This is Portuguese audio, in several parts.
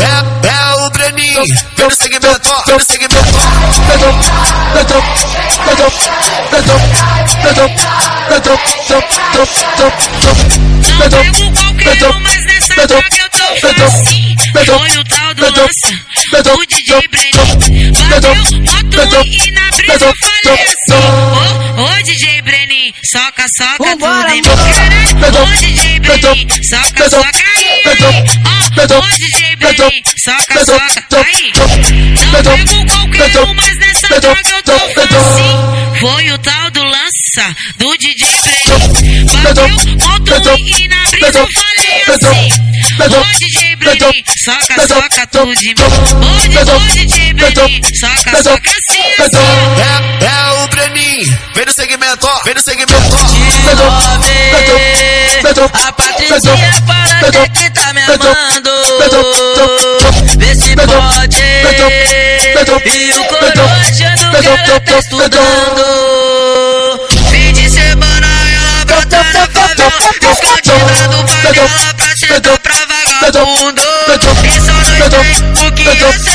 É, é o Breninho, vem no segmento, vem no segmento. Não um, mas nessa eu tô facinho. Foi o tal do lança, o DJ Brenin. Bateu moto e na brisa eu falei assim. Ô DJ Brenin, soca, soca tudo em. Ô DJ Brenin, soca, soca aí. Ó, ô DJ Brenin, soca, soca aí. Não pego qualquer um, mas nessa droga eu tô facinho. Foi o tal do lança, do DJ Brenin. Moto e na brisa eu falei assim. Ô DJ Brenin, soca, soca tudo de mim. Ô DJ Brenin, soca, soca assim. É, é o Breninho, vem no segmento, vem no segmento. A Patricinha fala que tá me amando. Vê se pode. E o coroa achando que ela tá estudando. E só o que essas.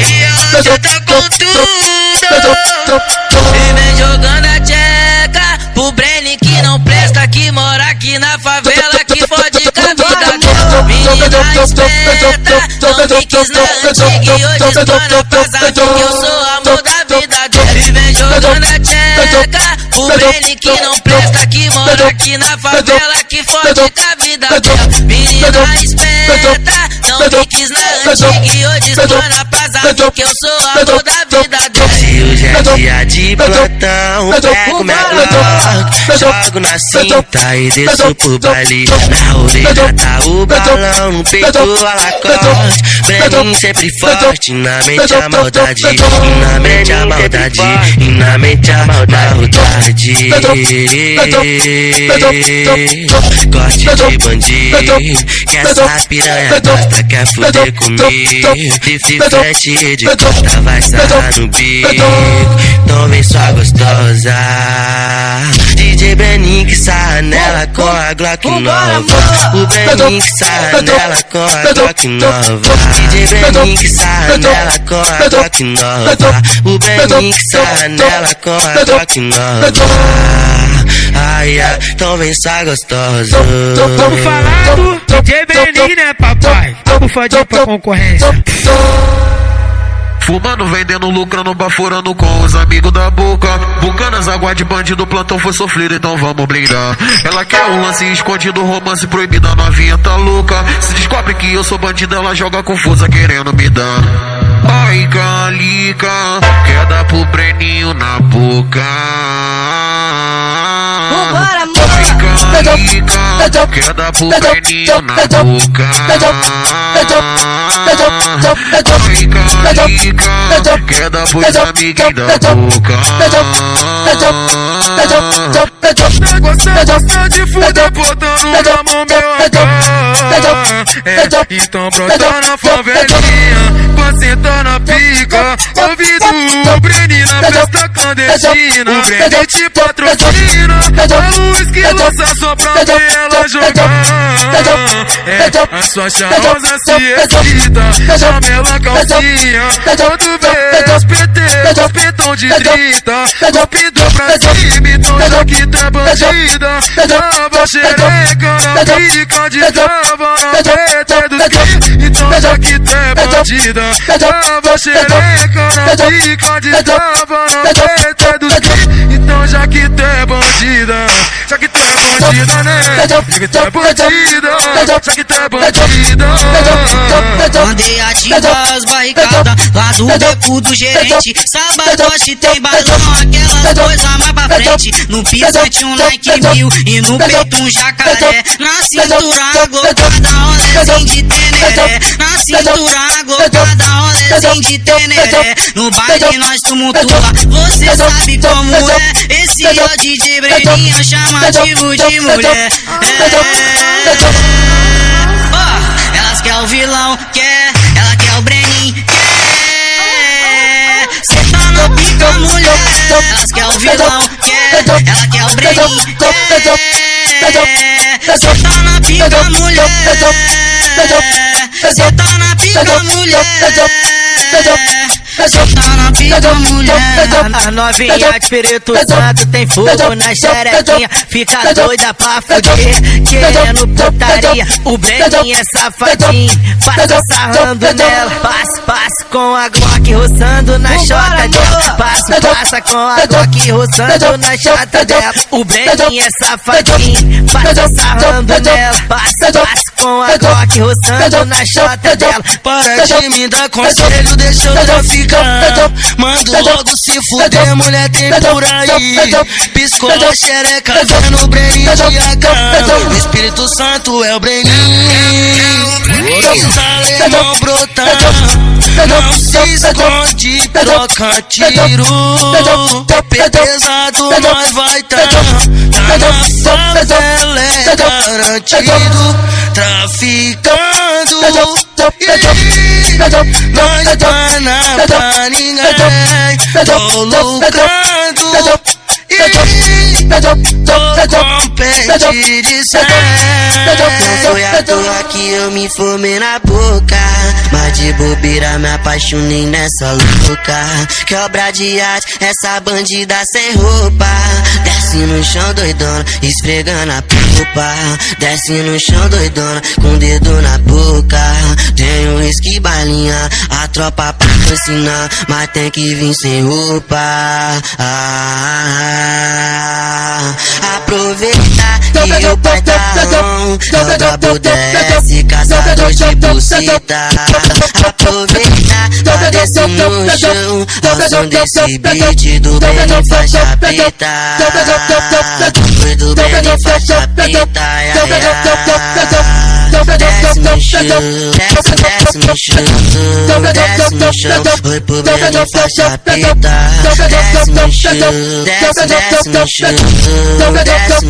E ela tá com tudo. E vem jogando a tcheca pro Brenny que não presta, que mora aqui na favela, que fode com a vida dela. Menina esperta, não me quis na antiga e hoje estou na que eu sou amor da vida dela. E vem jogando a tcheca pro Brenny que não presta, mora aqui na favela, que fode com a vida dela. Menina esperta, não me quis na antiga e hoje estou na passada, que eu sou amor da vida dela. É dia de plantão, pego minha Glock, jogo na cinta e desço pro baile. Na orelha tá o balão, no peito a lacoste. Breninho sempre forte, na mente a maldade, e na mente a maldade, e na mente a maldade. Corte de bandido, que essa piranha gosta, quer fuder comigo. De frente de costa vai sarrar no bico, então vem sua gostosa. DJ Breninho que sarra nela com a Glock nova. O Breninho que sarra nela com a Glock nova. DJ Breninho que sarra nela com a Glock nova. O Breninho que sarra nela com a Glock nova. Ai, ai, então vem sua gostosa. Vamos falar do DJ Brenin, né, papai? Vamos fazer pra concorrência. Fumando, vendendo, lucrando, baforando com os amigos da boca. Bucanas, água de bandido, plantão foi sofrido, então vamos blindar. Ela quer um lance escondido, romance proibido, a novinha tá louca. Se descobre que eu sou bandido, ela joga confusa, querendo me dar. Ai, calica, quer dar pro Breninho na boca. Vambora, amor. Ai, calica, quer dar pro Breninho na boca. Ai, calica, quer dar pros amiguinhos da boca. Você gosta de fuder botando na mão meu AK É, então brota na favelinha Pra sentar na pica. Ouvido o Breni na festa clandestina. O Breni te patrocina A luz que lança só pra ver ela jogar. É, a sua charmosa se excita. Chama ela calcinha. Quando vê os PT, os petão de 30 Golpe pra cima, então já que é bandida. Tava xereca na pica de tava na PT dos Então já que tu é bandida Tava xereca na pica de tava na dos Então já que tu é bandida Já que tu é bandida né Já que tu é bandida Já que tu é bandida Mandei ativar as barricadas lá do beco do gerente. Sabadote tem balão, aquelas coisas mais pra frente. No pisante um like mil e no peito um jacaré. Na cintura glocada, rolezinho de teneré. Na cintura glocada, rolezinho de teneré. No baile nós tumultua, você sabe como é. Esse é o DJ Breninha chamativo de mulher. É. Elas quer o vilão, quer, ela quer o Brenin, quer. Cê tá na pica, mulher. Elas quer o vilão, quer, ela quer o Brenin, quer. Senta na pica, mulher. Senta na pica, mulher. Senta na pica, mulher. A novinha de Espírito Santo tem fogo na xerequinha. Fica doida pra fuder, querendo putaria. O Beninho é safadinho, passa sarrando nela. Passa, passa com a Glock roçando na chota dela. Passa, passa com a Glock roçando na chota dela. O Beninho é safadinho, passa sarrando nela. Passa, passa com a Glock roçando na chota dela. Para de me dar conselho, deixa eu traficar. Mando logo se fuder, mulher tem por aí. Piscou a xereca, vendo o Breninho de AK. O Espírito Santo é o Breninho. Os alemão brotar. Não se esconde, troca tiro. Pesado, nós vai tá. Tá na favela, é garantido. Traficando. Nós tá na pra ninguém. Tô lucrando. Tô compete de foi à toa que eu me formei na boca. Mas de bobeira me apaixonei nessa louca. Que obra de arte, essa bandida sem roupa. Desce no chão doidona, esfregando a pupa. Desce no chão doidona, com o dedo na boca. Um whisky balinha, a tropa patrocinar. Mas tem que vir sem roupa. Ah, aproveita que o pai tá on. É double desce, caçador de buceta. Aproveita, tá descendo no chão. Ao som desse beat do Benny faixa preta. Foi do Benny faixa preta. Ai, ai, ai. Desce no chão, desce, desce no chão. Desce no chão, foi pro Benny faixa preta. Desce no chão, desce, desce no chão. Desce.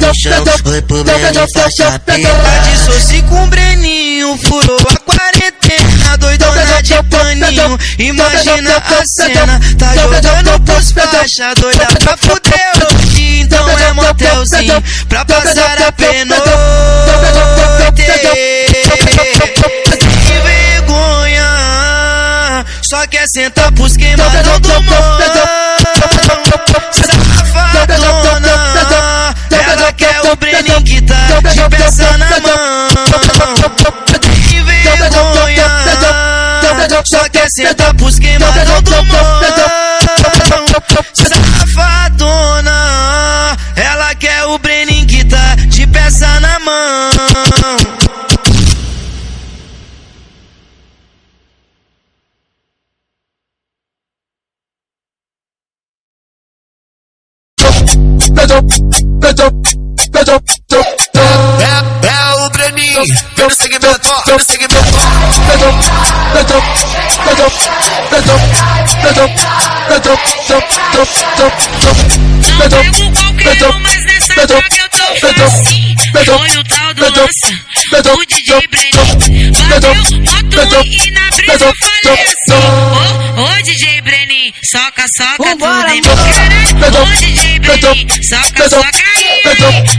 Dissoci com o Breninho, furou a quarentena, doidona de paninho. Imagina a cena, tá jogando pros faixa, doida pra fuder hoje. Então é motelzinho, pra passar a pena. Sem vergonha, só quer sentar pros queimadão do mão. Safadona, ela quer o Breninho que tá de peça na mão. Sem vergonha, só quer sentar pros queimadão do mão. É, é vem no segmento, vem no segmento. Um, tô assim. Foi o tal do lança, o DJ Brenin. Bateu moto e na brisa eu falei assim. Ô, ô DJ Brenin, soca, soca Vambora, tudo em meu caralho. Ô DJ Brenin, soca, soca aí.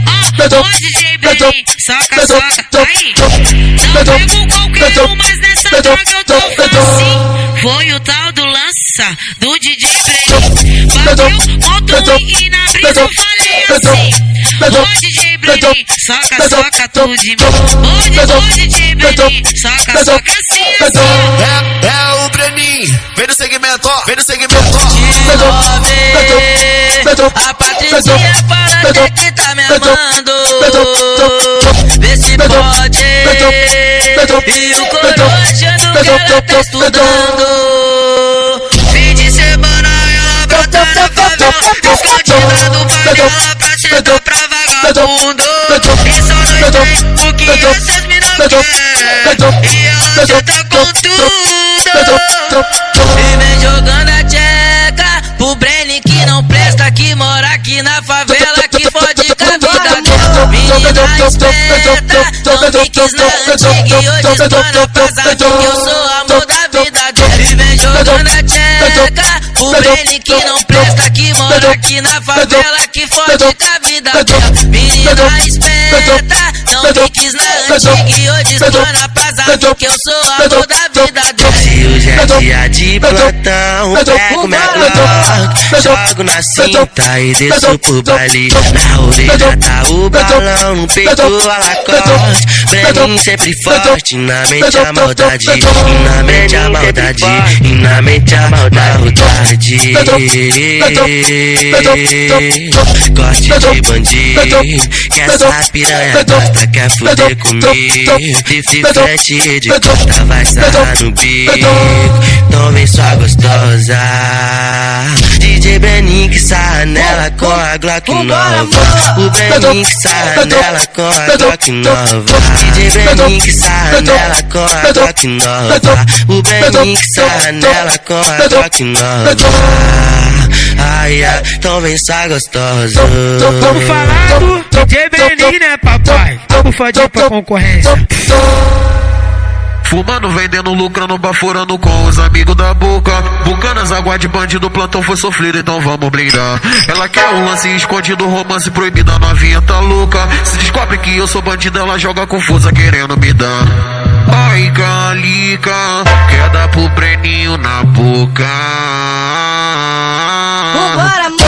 Ó, ô DJ Brenin, soca, soca. Não pego qualquer um, mas nessa droga eu tô assim. Foi o tal do lança, do DJ Brenin. Bateu moto e na brisa eu falei assim. Ô DJ Brenin, soca, soca tudo em mim. Ô, DJ Brenin, soca, soca assim, assim. É, é o Breninho, vem no segmento, vem no segmento. De nove, a Patricinha fala que tá me amando. Pode. E o coroa achando que ela tá estudando. Fim de semana ela brota na favela. Escondida do favela pra sentar pra vagabundo. E só nós tem o que essas mina quer. E ela já tá com tudo. E vem jogando a tcheca pro Brenny que não presta, que mora aqui na favela, que não presta, que mora aqui na favela, que fode com a vida dela. Menina esperta, não me quis na antiga e hoje estou na praza que eu sou amor da vida dela. Dia de plantão, pego minha Glock, jogo na cinta e desço pro baile. Na orelha tá o balão, no peito a lacoste. Breninho sempre forte, na mente a maldade, e na mente a maldade, e na mente a maldade. Corte de bandido, que essa piranha gosta, quer fuder comigo. De frente de costa vai sarrar no bico, vem sua gostosa. DJ Breninho que sarra nela com a Glock nova. O Breninho que sarra nela com a Glock nova. DJ Breninho que sarra nela com a Glock nova. O Breninho que sarra nela com a Glock nova. Ai, ai, então vem sua gostosa. Vamos falar do DJ Benin, né, papai? Vamos fazer pra concorrência. Fumando, vendendo, lucrando, baforando com os amigos da boca. Bucanas, água de bandido, plantão foi sofrido, então vamos brindar. Ela quer um lance escondido, romance proibido, a novinha tá louca. Se descobre que eu sou bandido, ela joga confusa, querendo me dar. Ai, calica, quer dar pro Breninho na boca. Vambora, amor.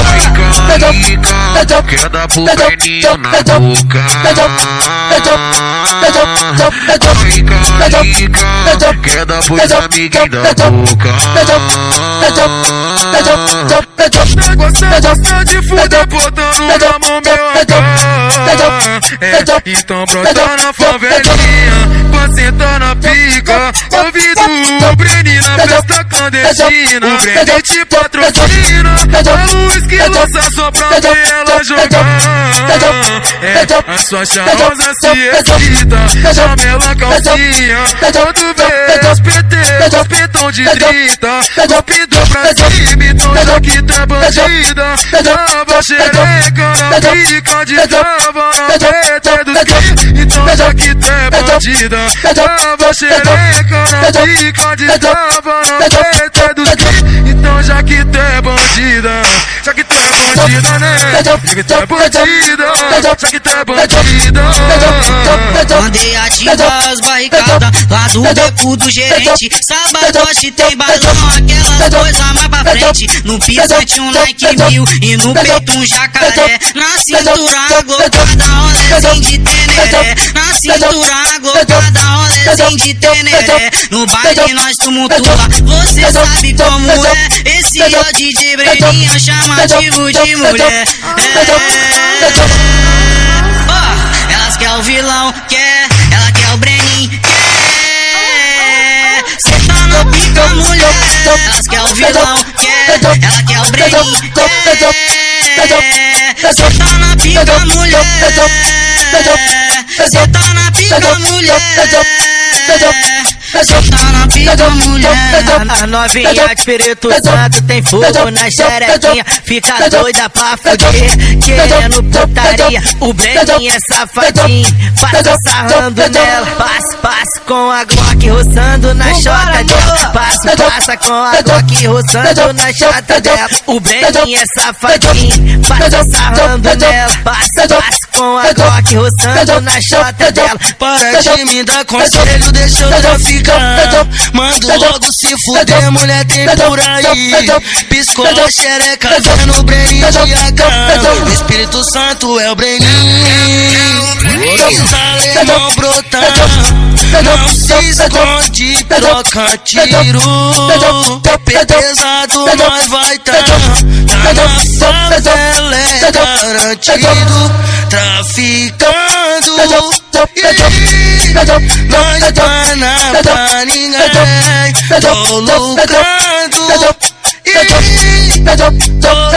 Quer dar pro Breninho na boca. Ai, calica, quer dar pros amiguinhos da boca. Você gosta de fuder botando na mão meu AK É, então brota na favelinha Pra sentar na pica Ouvido o Breni na festa clandestina O Breni te patrocina É o whisky lança só pra ver ela jogar É, a sua charmosa se excita Chama ela calcinha Quando vê os PT, os petão de 30 Cupido pra cima, então já que é bandida Tava xereca na pica de PT dos que Então já que tu é bandida Tava xereca na pica de tava na dos que Então já que tu é bandida Já que tu é bandida né Já que tu é bandida Já que tu é bandida Mandei ativar as barricadas lá do beco do gerente. Sabadote tem balão, aquelas coisas mais pra frente. No pisante um like mil e no peito um jacaré. Na cintura aglopada, rolezinho de teneré. Na cintura aglopada, rolezinho de teneré. No baile nós tumultua, você sabe como é. Esse o DJ Breninho chamativo de mulher. É. Ó, elas quer o vilão, quer, ela quer o Brenin, quer. Cê tá na pica, mulher. Elas quer o vilão, quer, ela quer o Brenin, quer. Cê tá na pica, mulher. Cê tá na pica, mulher. Tá na pica, mulher. A novinha de Espírito Santo tem fogo na xerequinha, fica doida pra fuder, querendo putaria. O Breninho é safadinho, passa sarrando nela, passa, passa com a Glock roçando na chota dela, passa, passa com a Glock roçando na chota dela. O Breninho é safadinho, passa sarrando nela, passa, passa com a Glock roçando na chota dela. Para de me dar conselho, deixa eu traficar. Mando logo se fuder, mulher tem por aí. Piscou a xereca, vendo o Breninho de AK. O Espírito Santo é o Breninho. Os alemão brotar, não se esconde, troca tiro. Pesado nós vai tá, tá na favela é garantido. Traficando, Ih, nós tá na pra ninguém. Tô lucrando.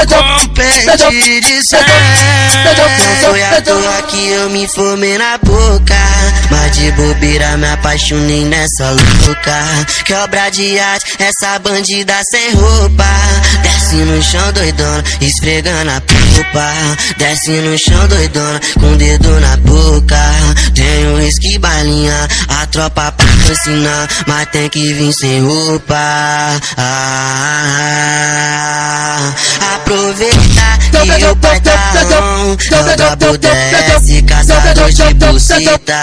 Compete de. Não foi à toa que eu me fumei na boca. Mas de bobeira me apaixonei nessa louca. Que obra de arte, essa bandida sem roupa. Desce no chão doidona, esfregando a pipa. Desce no chão doidona, com o dedo na boca. Tem um whisky balinha, a tropa patrocina, mas tem que vir sem roupa. Ah, aproveita que o pai tá on, é o Double DS, caçador de bucita.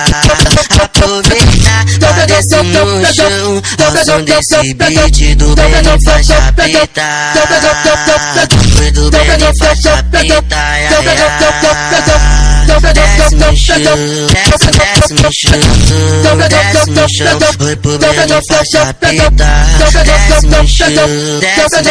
Aproveita, tá descendo no chão, ao som desse beat do Benny faixa preta. Do Benny faixa preta, ya, ya. Desce no chão, desce, desce no chão, desce no chão, oi pro Benny faixa preta. Desce no chão, desce,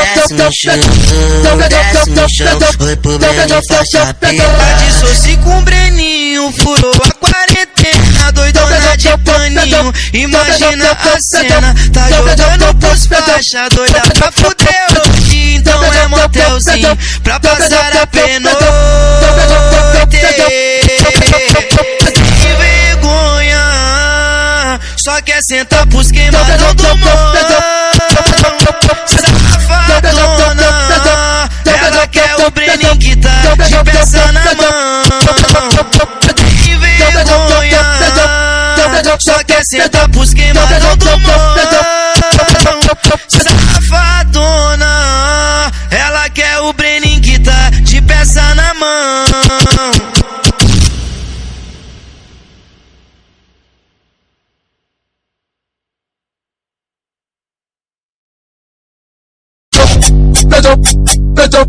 faixa preta. Dissoci com Breninho, furou a quarentena, doidona de paninho. Imagina a cena, tá jogando pros faixa, doida pra fuder hoje. Então é motelzinho, pra passar a pena. Só quer sentar pros queimadão do mão. Safadona, ela quer o Breninho que tá de peça na mão. Sem vergonha, só quer sentar pros queimadão do mão. Safadona, É,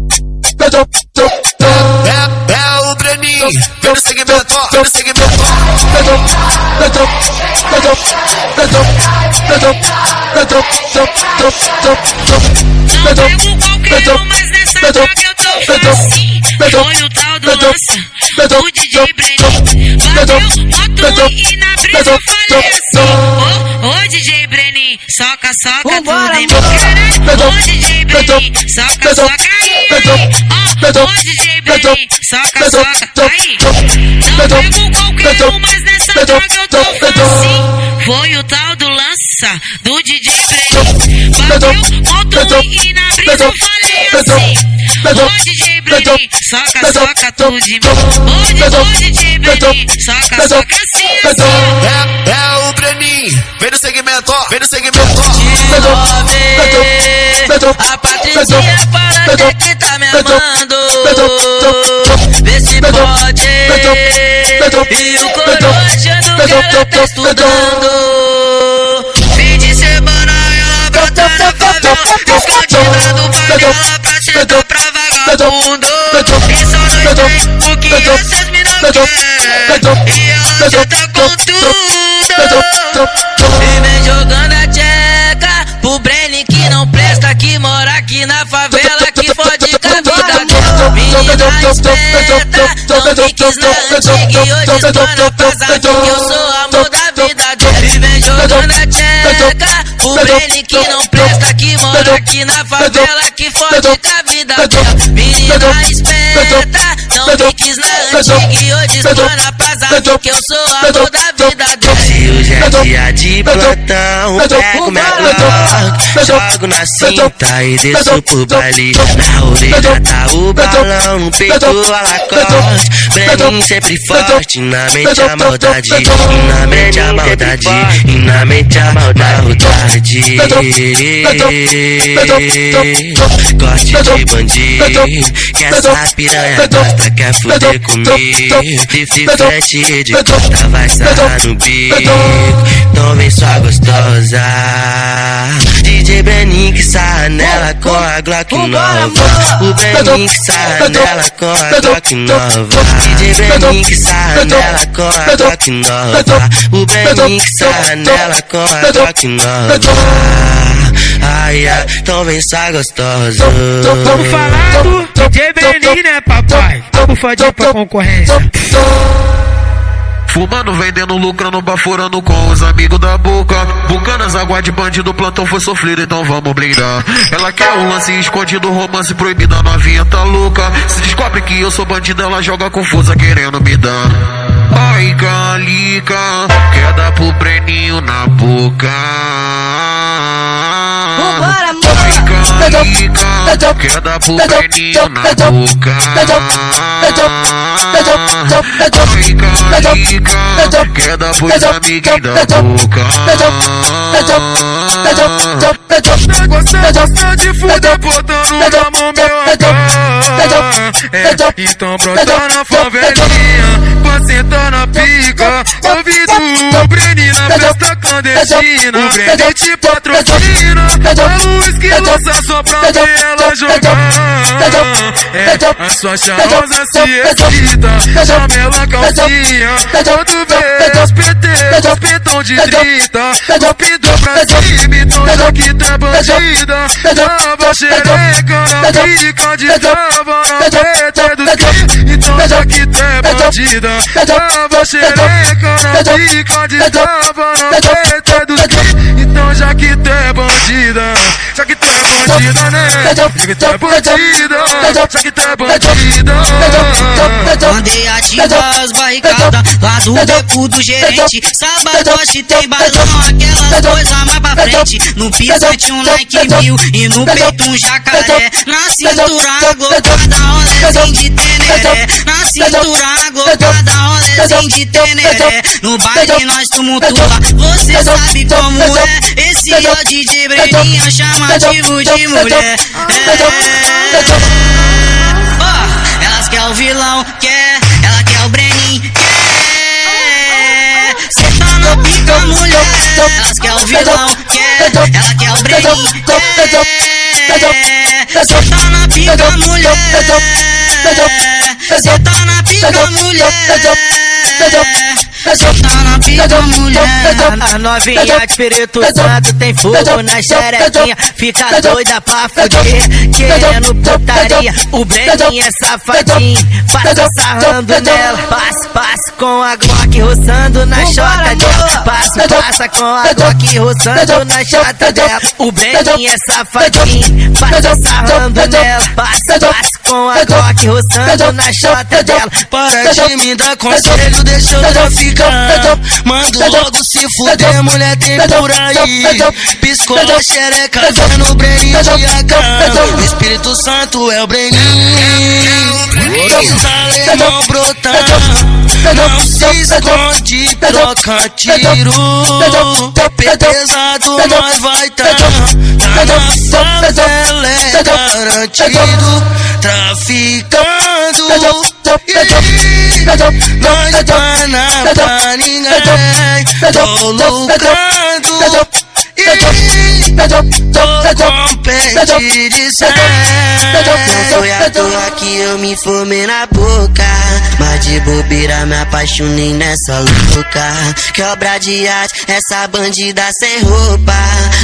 é o Breninho, no segmento, no segmento. Foi o tal do lança, o DJ Brenin. Bateu moto e na brisa eu falei assim. Ô, ô DJ Soca, soca tudo em mim. Brenin, soca, soca aí. Ó, DJ Brenin, soca, soca aí. Não pego qualquer um, mas nessa droga eu tô assim. Foi o tal do lança, do DJ Brenin. Bateu moto e na brisa eu falei assim. Ô DJ Brenin, soca, soca tudo em mim. Ô, DJ Brenin, soca, soca assim, assim. Vem no segmento, vem no segmento. A Patricinha fala que tá me amando. Vê se pode. E o coroa achando que ela tá estudando. Fim de semana ela brota na favela. Escondida do panela pra sentar pra vagabundo. E só nós tem o que essas mina quer. E ela já tá com tudo. E vem jogando a tcheca pro Brenny que não presta, que mora aqui na favela, que fode com a vida dela. Menina esperta, não me quis na antiga e hoje estou na pasada, pro Brenny que não presta, que mora aqui na favela, que fode com a vida dela. Menina esperta, não me quis na antiga e hoje estou na pasada, que eu sou amor da vida dela. Dia de plantão, pego minha Glock, jogo na cinta e desço pro baile. Na orelha tá o balão, no peito a lacoste. Breninho sempre forte, na mente a maldade, na mente a maldade, e na mente a maldade. Corte de bandido, que essa piranha gosta, quer fuder comigo. Se frente de costa vai sarrar no bico, então vem sua gostosa. DJ Breninho que sarra nela com a Glock nova. O Breninho que sarra nela com a Glock nova. DJ Breninho que sarra nela com a Glock nova. O Breninho que sarra nela com a Glock nova. Ai, ai, então vem sua gostosa. Vamos falar do DJ Benin, né, papai? Vamos fazer pra concorrência. Fumando, vendendo, lucrando, baforando com os amigos da boca. Bucanas, água de bandido, plantão foi sofrido, então vamos blindar. Ela quer um lance escondido, romance proibido, a novinha tá louca. Se descobre que eu sou bandido, ela joga confusa, querendo me dar. Ai, calica, quer dar pro Breninho na boca. Vambora, Rica, quer dar pro Breninho na boca. Fica rica, quer dar pros amiguinhos da boca. Você gosta de fuder botando na mão meu AK É, então brota na favelinha Pra na pica. Ouvido o Breni na festa clandestina. O Breni te patrocina A luz que lança só pra ver ela jogar. É, a sua charmosa se excita Chama ela calcinha. Quando vê os PT, os petão de 30 Cupido pra cima, então já que tá bandida. Tava xereca, não fica de trava Na PT dos que, então já que tá bandida Tava xereca, não fica de trava Na dos que, então já que tá bandida Já que tá bandida, né? Já que tá bandida Já que tá bandida Mandei ativar as barricadas lá do beco do gerente. Sabadote tem balão, aquelas coisas mais pra frente. No pisante um like mil e no peito um jacaré. Na cintura glocada, rolezinho de teneré. Na cintura glocada, rolezinho de teneré. No baile nós tumultua, você sabe como é. Esse é o DJ Breninha chamativo de mulher. É. Oh, elas quer o vilão, quer, ela quer pica, mulher. Elas quer o vilão, quer, ela quer o quer. Cê tá na pica, mulher. Tá na pica, mulher. Tá na pica, mulher. A novinha de Espírito Santo tem fogo na xerequinha. Fica doida pra fuder, querendo putaria. O Breninho é safadinho, passa sarrando nela. Passa, passa com a Glock roçando na chota dela. Passa, passa com a Glock roçando na chota dela. O Breninho é safadinho, passa sarrando nela. Passa, passa com a Glock roçando na chota dela. Para de me dar conselho, deixa eu traficar. Mando logo se fuder, mulher tem por aí. Piscou a xereca, vendo o Breninho de AK. O Espírito Santo é o Breninho. Os alemão brotando. Não se esconde, troca tiro. Pesado, nós vai tá. Tá na favela, é garantido. Traficando. Nós tá na pra ninguém. Tô lucrando. Tô com pente de. Não foi à toa que eu me fumei na boca. Mas de bobeira me apaixonei nessa louca. Que obra de arte, essa bandida sem roupa.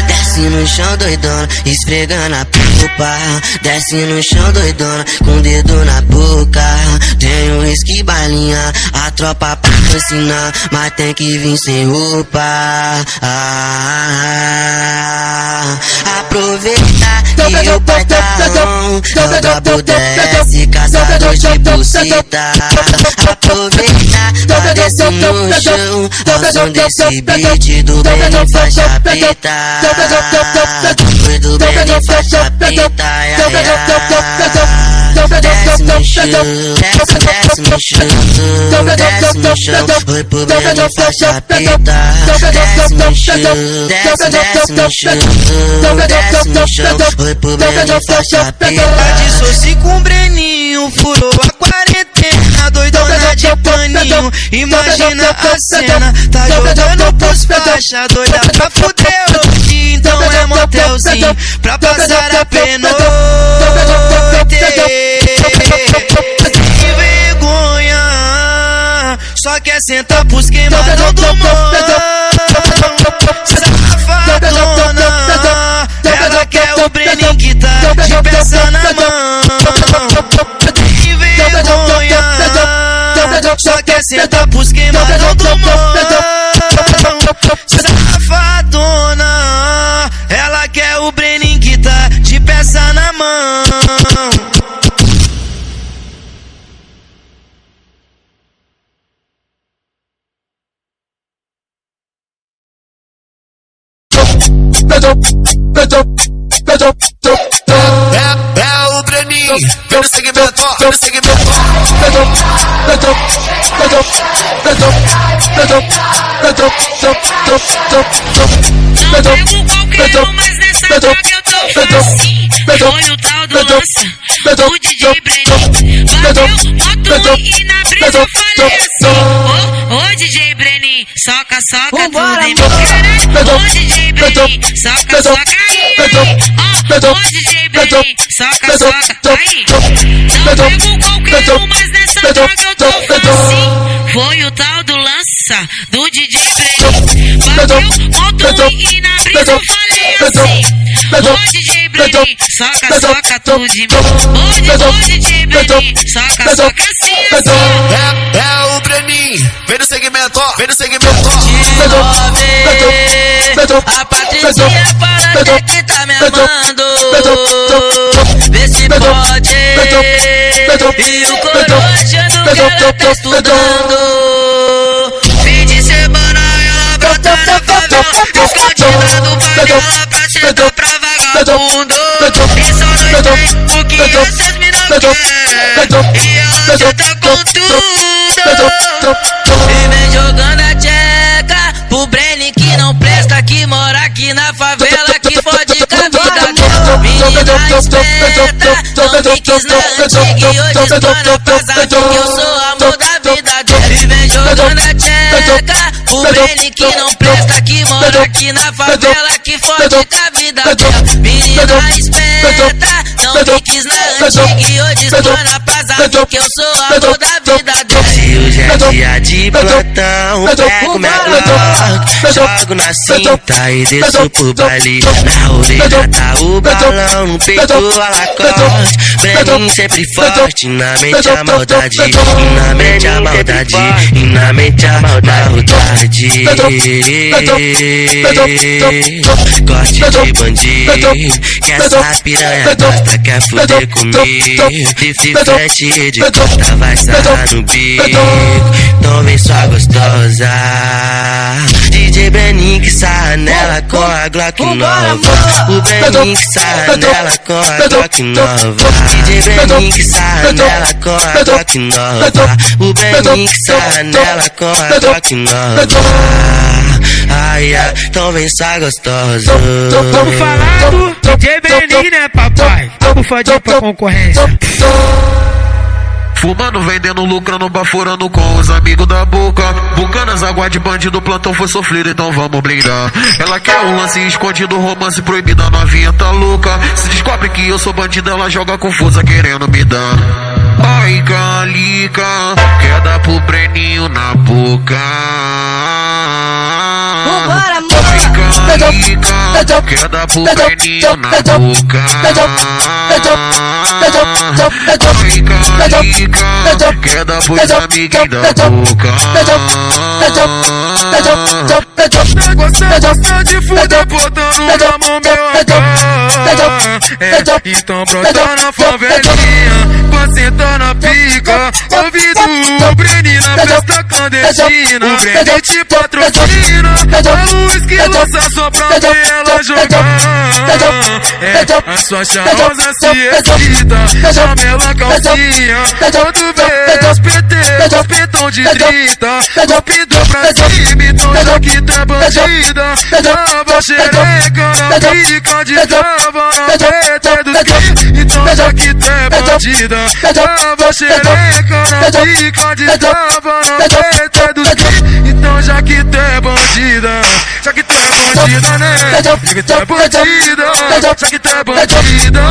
Desce no chão doidona, esfregando a pupa. Desce no chão doidona, com o dedo na boca. Tenho uísque balinha, a tropa patrocinar. Mas tem que vir sem roupa. Ah, aproveitar que o pai tá on. É o brabo caçador de buceta. Aproveitar, tá desce no chão. Ao som desse beat do Benny faixa preta. Foi do Benny faixa preta. Desce no chão, desce, no chão. Desce no chão, foi pro Benny faixa preta. Desce no chão, desce, desce no chão. Desce no chão, foi pro Benny faixa preta. Dissoci com o Breninho, furou a quarentena, doidona de paninho. Imagina a cena, tá jogando pros faixa, doida pra fuder hoje. Então é motelzinho, pra passar a penoite. Sem vergonha, só quer sentar pros queimadão do mão. Safadona, ela quer o Breninho que tá de peça na mão. Só quer sentar pros queimadão do mão. Safadona, ela quer o Breninho que tá de peça na mão. Let's go, let's go, Breninho, vem no segmento, vem no segmento. Tô. Foi o tal do lança, o DJ Brenin. Bateu moto e na brisa eu falei assim. Ô, ô DJ Brenin, soca, soca tudo em mim, caralho. Ô DJ Brenin, soca, soca aí. Ó, ô DJ Brenin, soca, soca. Não pego qualquer um, mas nessa droga eu tô assim. Foi o tal do lança, do DJ Brenin. Bateu moto e na brisa eu falei assim. Ô DJ Brenin, soca, soca tudo de mim. Ô, DJ Brenin, soca, soca assim, assim. É, é o Breninho, vem no segmento, vem no segmento. De nove, a Patricinha para que tá me amando. Vê se pode. E o corochando que ela tá estudando. Fim de semana ela brota na favela. Escondida do pai dela pra sentar pra vagabundo. E só nós tem o que essas minas querem. E ela já tá com tudo. E vem jogando a tcheca pro Brenny que não presta, que mora aqui na eu sou amor da vida dela. E vem jogando a pro Brenny que não presta, que mora aqui na favela, que fode com vida não me quis na antiga e hoje estou na pasada, que eu sou amor da vida dela. É dia de plantão, pego minha Glock, jogo na cinta e desço pro baile. Na orelha tá o balão, no peito a lacoste. Breninho sempre forte, na mente a maldade, e na mente a maldade, e na mente a maldade. Corte de bandido, que essa piranha gosta, quer fuder comigo. De frente de costa vai sarrar no bico, então vem sua gostosa. DJ Breninho que sarra nela com a Glock nova. O Breninho que sarra nela com a Glock nova. DJ Breninho que sarra nela com a Glock nova. O Breninho que sarra nela com a Glock nova. Ai, ai, então vem sua gostosa. Vamos falar do DJ Benin, né, papai? Vamos fazer pra concorrência. Fumando, vendendo, lucrando, baforando com os amigos da boca. Bucanas, água de bandido, plantão foi sofrido, então vamos brindar. Ela quer um lance escondido, romance proibido, a novinha tá louca. Se descobre que eu sou bandido, ela joga confusa, querendo me dar. Ai, calica, quer dar pro Breninho na boca. Vambora, amor. Ai, calica, quer dar Breninho na boca. Ai, calica, quer dar pros amiguinhos da boca. Gosta de fuder botando na mão meu AK É, então brota na favelinha Na pica Ouvido o Breni na festa clandestina. O Breni te patrocina A luz que lança só pra ela jogar É, a sua charmosa se excita Chama ela calcinha. Quando vê os PT, os petão de 30 Os pintou pra cima, então já que tá bandida. Tava xereca na pica de trava na peta do crime Então já que é bandida. Tava xereca na pica de trava na peta do crime já que tu é bandida Já que tu é bandida né Já que tu é bandida Já que tu é bandida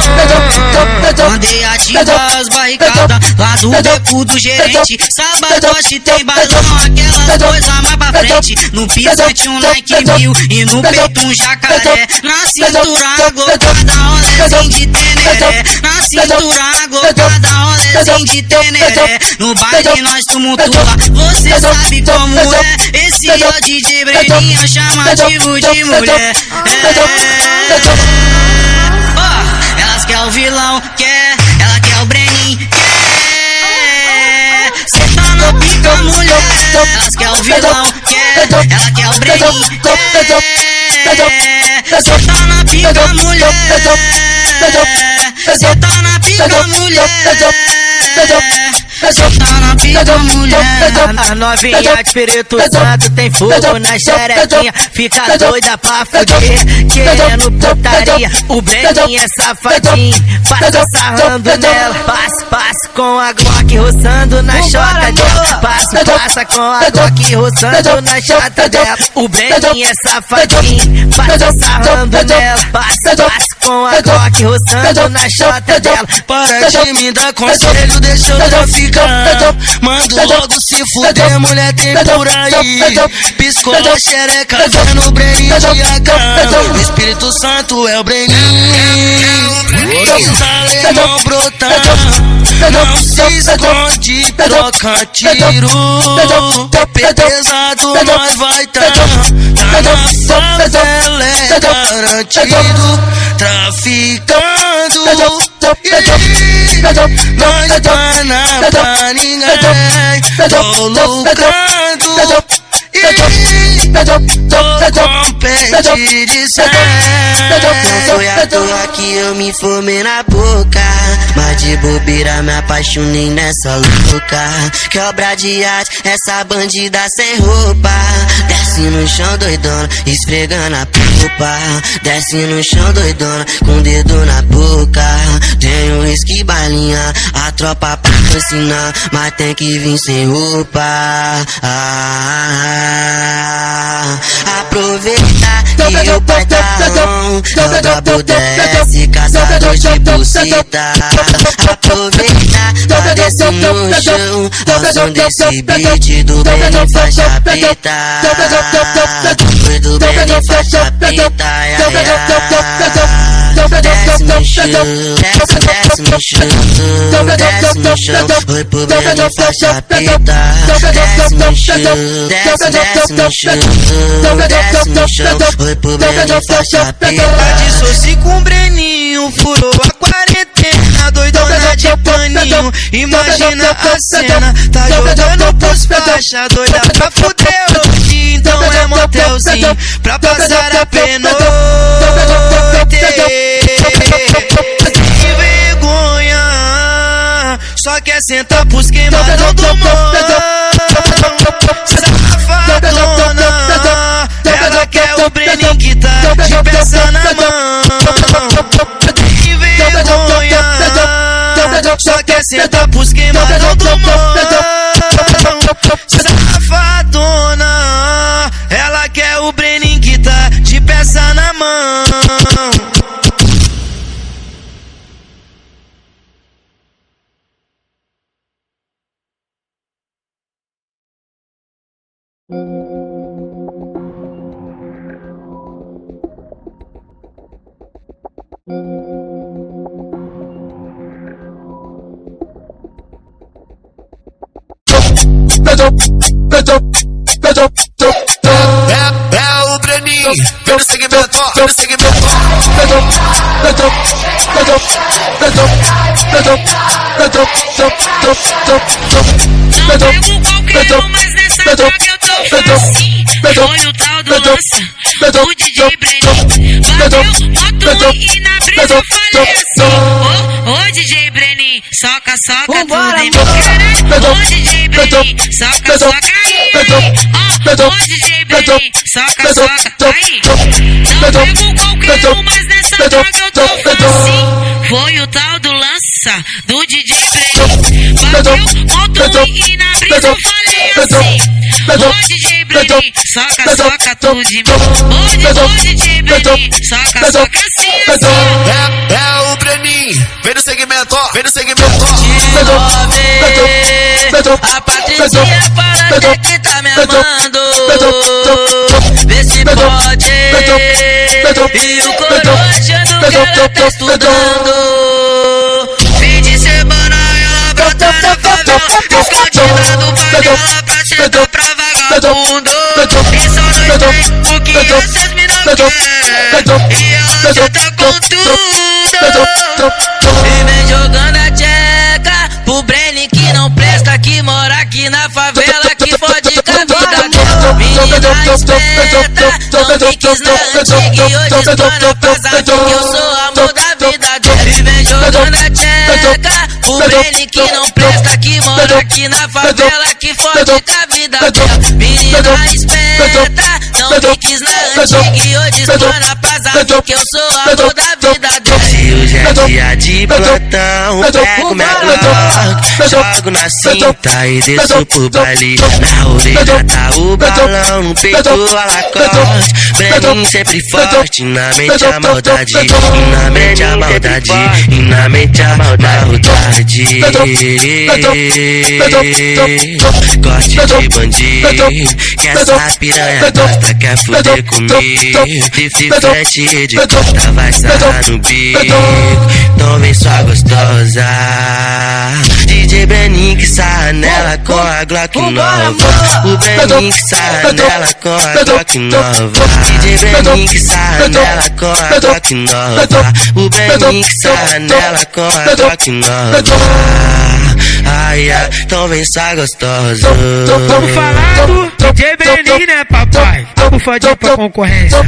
Mandei ativar as barricadas lá do beco do gerente. Sabadote tem balão, aquelas coisas mais pra frente. No pisante um Nike mil e no peito um jacaré. Na cintura glocada, rolezinho de teneré. Na cintura glocada, rolezinho de teneré. No baile nós tumultua, você sabe como é. Esse é o DJ Breninha, chamativo de mulher. É. Ó, elas quer o vilão, quer, ela quer o Brenin, quer. Cê tá na pica, mulher. Elas quer o vilão, quer, ela quer o Brenin, quer. Cê tá na pica, mulher. Senta na pica, mulher. Senta na pica, mulher. A novinha Santo tem fogo na xerequinha. Fica doida pra fuder, querendo putaria. O Breninho é safadinho, passa sarrando nela. Passa, passa com a Glock roçando na chota dela. Passa, passa com a Glock roçando na chota dela. O Breninho é safadinho, passa sarrando nela. Passa, passa com a Glock roçando na chota dela. Para de me dar conselho, deixa eu traficar. Mando logo se fuder, mulher tem por aí. Piscou a xereca, vendo o Breninho de. O Espírito Santo é o Breninho. Os alemão brotar. Não se esconde, troca tiro. Pesado, nós vai tá. Tá na favela, é garantido. Traficando. Nós pana pra ninguém. Tô lucrando. Tô com pente de sangue. Não foi à toa que eu me formei na boca. Mas de bobeira me apaixonei nessa louca. Que obra de arte, essa bandida sem roupa. Desce no chão doidona, esfregando a pupa. Desce no chão doidona, com o dedo na boca. Tem um whisky balinha, a tropa patrocinar. Mas tem que vir sem roupa. Ah, aproveitar que o pai tá on. Joga pro desce, caçador de buceta. Aproveitar, tá desce no chão. Ao som desse beat do Benny faixa preta. Foi do Benny faixa preta. Desce com Breninho, furou a quarentena, doidona de paninho. Imagina a cena, tá jogando pros faixa, doida pra fuder hoje. Então é motelzinho, pra passar a pena. Sem vergonha, só quer sentar pros queimadão do mão. Safadona, ela quer o Breninho que tá de peça na mão. Sem vergonha, só quer sentar pros queimadão do mão. É, é o Breninho, vem no segmento, vem no segmento. Foi o tal do lança, o DJ Brenin. Bateu moto e na brisa eu falei assim. Ô, ô DJ Brenin, soca, soca Vambora, tudo em mim. Caralho, soca, soca aí. Ó, ô DJ Brenin, soca, soca. Não pego qualquer um, mas o tal do lança, do DJ Brenin. Bateu moto e na brisa eu falei assim. Ô DJ Brenin, soca, soca tudo de mim. Ô, DJ Brenin, soca, soca assim, assim. É, é o Breninho, vem no segmento, vem no segmento. A Patricinha fala que tá me amando. Vê se pode. E o coroa achando que ela tá estudando. Escondida do favela pra sentar pra vagabundo. E só nós tem o que essas mina quer. E ela já tá com tudo. E vem jogando a tcheca pro Brenny que não presta, que mora aqui na favela, que fode com a vida. Menina esperta, não me quis na antiga e hoje estou na passadinha, que eu sou amor da vida dela. E vem jogando na tcheca. O Brenin que não presta, que mora aqui na favela, que fode com a vida dela. Menina esperta, não fiques na antiga e hoje espana pras que eu sou amor da vida dela. Dia de plantão, pego Glock, jogo na cinta e desço pro baile. Na orelha tá o balão, no peito a lacoste. Brenin sempre forte, na mente a maldade, e na mente a maldade, e na mente a maldade. Corte de bandido, que essa piranha gosta, quer fuder comigo. Se frente de costa vai sarrar no bico, então vem sua gostosa. DJ Brenin que sarra nela com a Glock nova. O Brenin que sarra nela com a Glock nova. DJ Brenin que sarra nela com a Glock nova. O Brenin que sarra nela com a Glock nova. Ai, ai, então vem sua gostosa. Vamos falar do DJ Brenin, né, papai? Vamos fazer pra concorrência.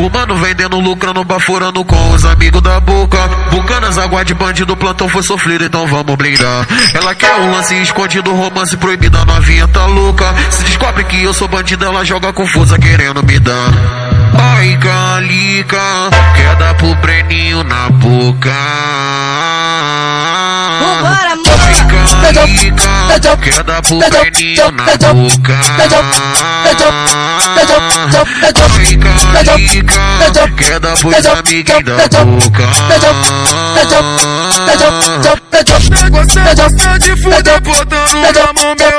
Fumando, vendendo, lucrando, baforando com os amigos da boca. Bucanas, água de bandido, plantão foi sofrido, então vamos blindar. Ela quer um lance escondido, romance proibido, a novinha tá louca. Se descobre que eu sou bandido, ela joga confusa, querendo me dar. Ai, Calica, quer dar pro Breninho na boca. Vambora, dar pro Breninho na boca. Ai, Calica, quer dar pros amiguinhos da boca. Você gosta de fuder botando na mão meu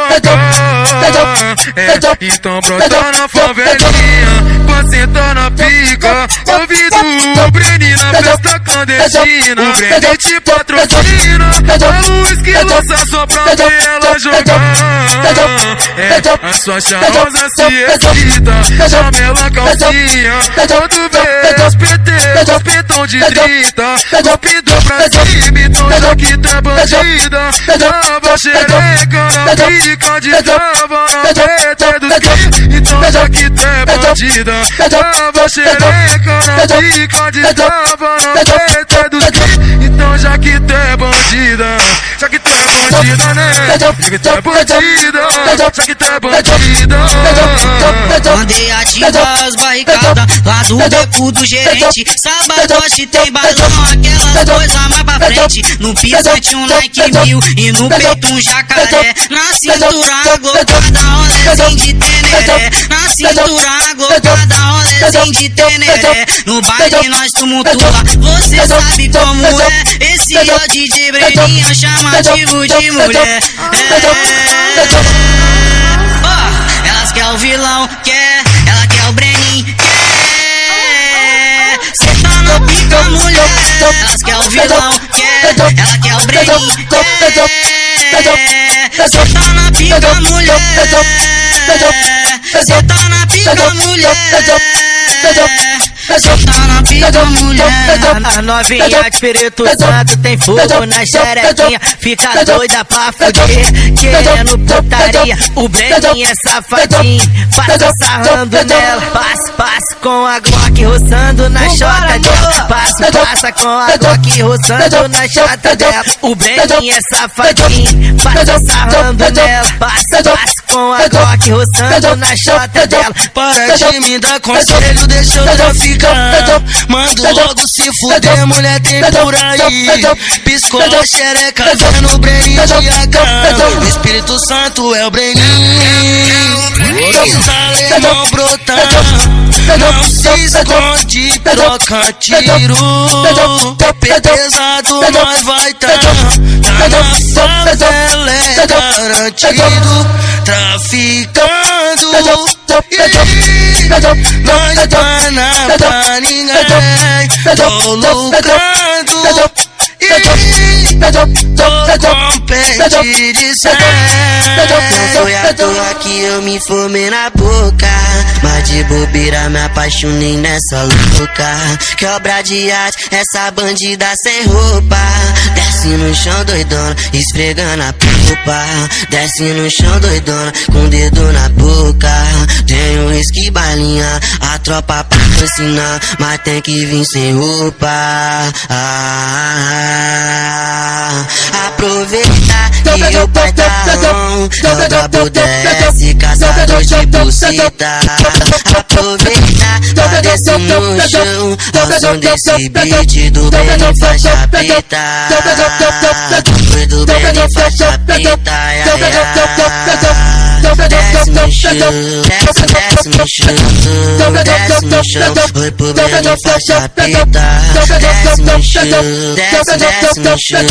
É, então brota na favelinha Com a cinta na pica Ouvido o Breni na festa clandestina O Breni te patrocina A luz que lança só pra ver ela jogar. É, a sua charmosa se excita Chama ela calcinha. Quando vê os PT, os petão de 30 Cupido pra cima, então já que é bandida. Tava xereca na pica de tava na PT dos que Então já que é bandida. Tava xereca na pica de tava na PT dos que Então já que é bandida Já que tu é bandida né Já que tu é bandida Já que tu é bandida Andei ativa as barricadas lá do beco do gerente. Sabadoche tem balão, aquelas coisas mais pra frente. No pisante um like mil e no peito um jacaré. Na cintura aglopada, rolezinho de teneré. Na cintura aglopada, rolezinho de teneré. No baile nós tumultua, você sabe como é. Esse é o DJ Breninha chamativo de mulher. É. Ó, elas quer o vilão, quer, ela quer o Brenin, quer. Cê tá na pica, mulher. Elas quer o vilão, quer, ela quer o Brenin, quer. Cê tá na pica, mulher. Cê tá na pica, mulher. Tá na pica, mulher. A novinha de Espírito Santo tem fogo na xerequinha. Fica doida pra fuder, querendo putaria. O Breninho é safadinho, passa sarrando nela. Passa, passa com a Glock roçando na chota dela. Passa, passa com a Glock roçando na chota dela. O Breninho é safadinho, passa sarrando nela. Passa, passa com a Glock roçando na chota dela. Para de me dar conselho, deixa eu Mando logo se fuder, mulher tem por aí. Piscou a xereca, vendo o Breninho de AK. O Espírito Santo é o Breninho. Os alemão brotar, não se esconde, troca tiro. Pesado nós vai tá, tá na favela é garantido. Traficando, e nós tá na pra ninguém. Tô lucrando. E foi à toa que eu me fumei na boca. Mas de bobeira me apaixonei nessa louca. Que obra de arte, essa bandida sem roupa. Desce no chão doidona, esfregando a pupa. Desce no chão doidona, com o dedo na boca. Tem um whisky balinha, a tropa patrocinar, mas tem que vir sem roupa. Ah, aproveita que o pai tá on, é o Dabo desce, caçador de bucita. Aproveita, tá desce no chão, ao som desse beat do Benny faixa preta. Do Benny faixa preta, ya, ya. No chão, desce, no chão, desce no chão, oi pro Benny faixa preta. Desce no chão, desce, desce no chão,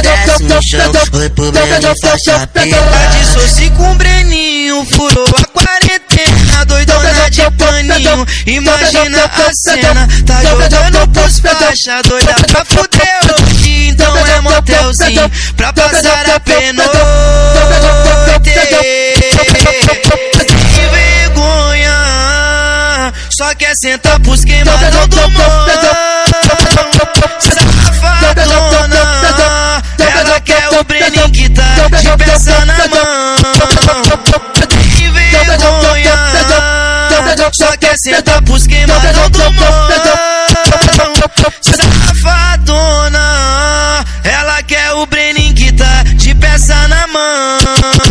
desce no chão, oi pro Benny faixa preta. Dissoci com o Breninho, furou a quarentena, doidona de paninho. Imagina a cena, tá jogando pros faixa, doida pra fuder. Então é motelzinho, pra passar a. Sem vergonha, só quer sentar pros queimadão do mão. Safadona, ela quer o Breninho que tá de peça na mão. Sem vergonha, só quer sentar pros queimadão do mão. Safadona, o Breninho que tá de peça na mão.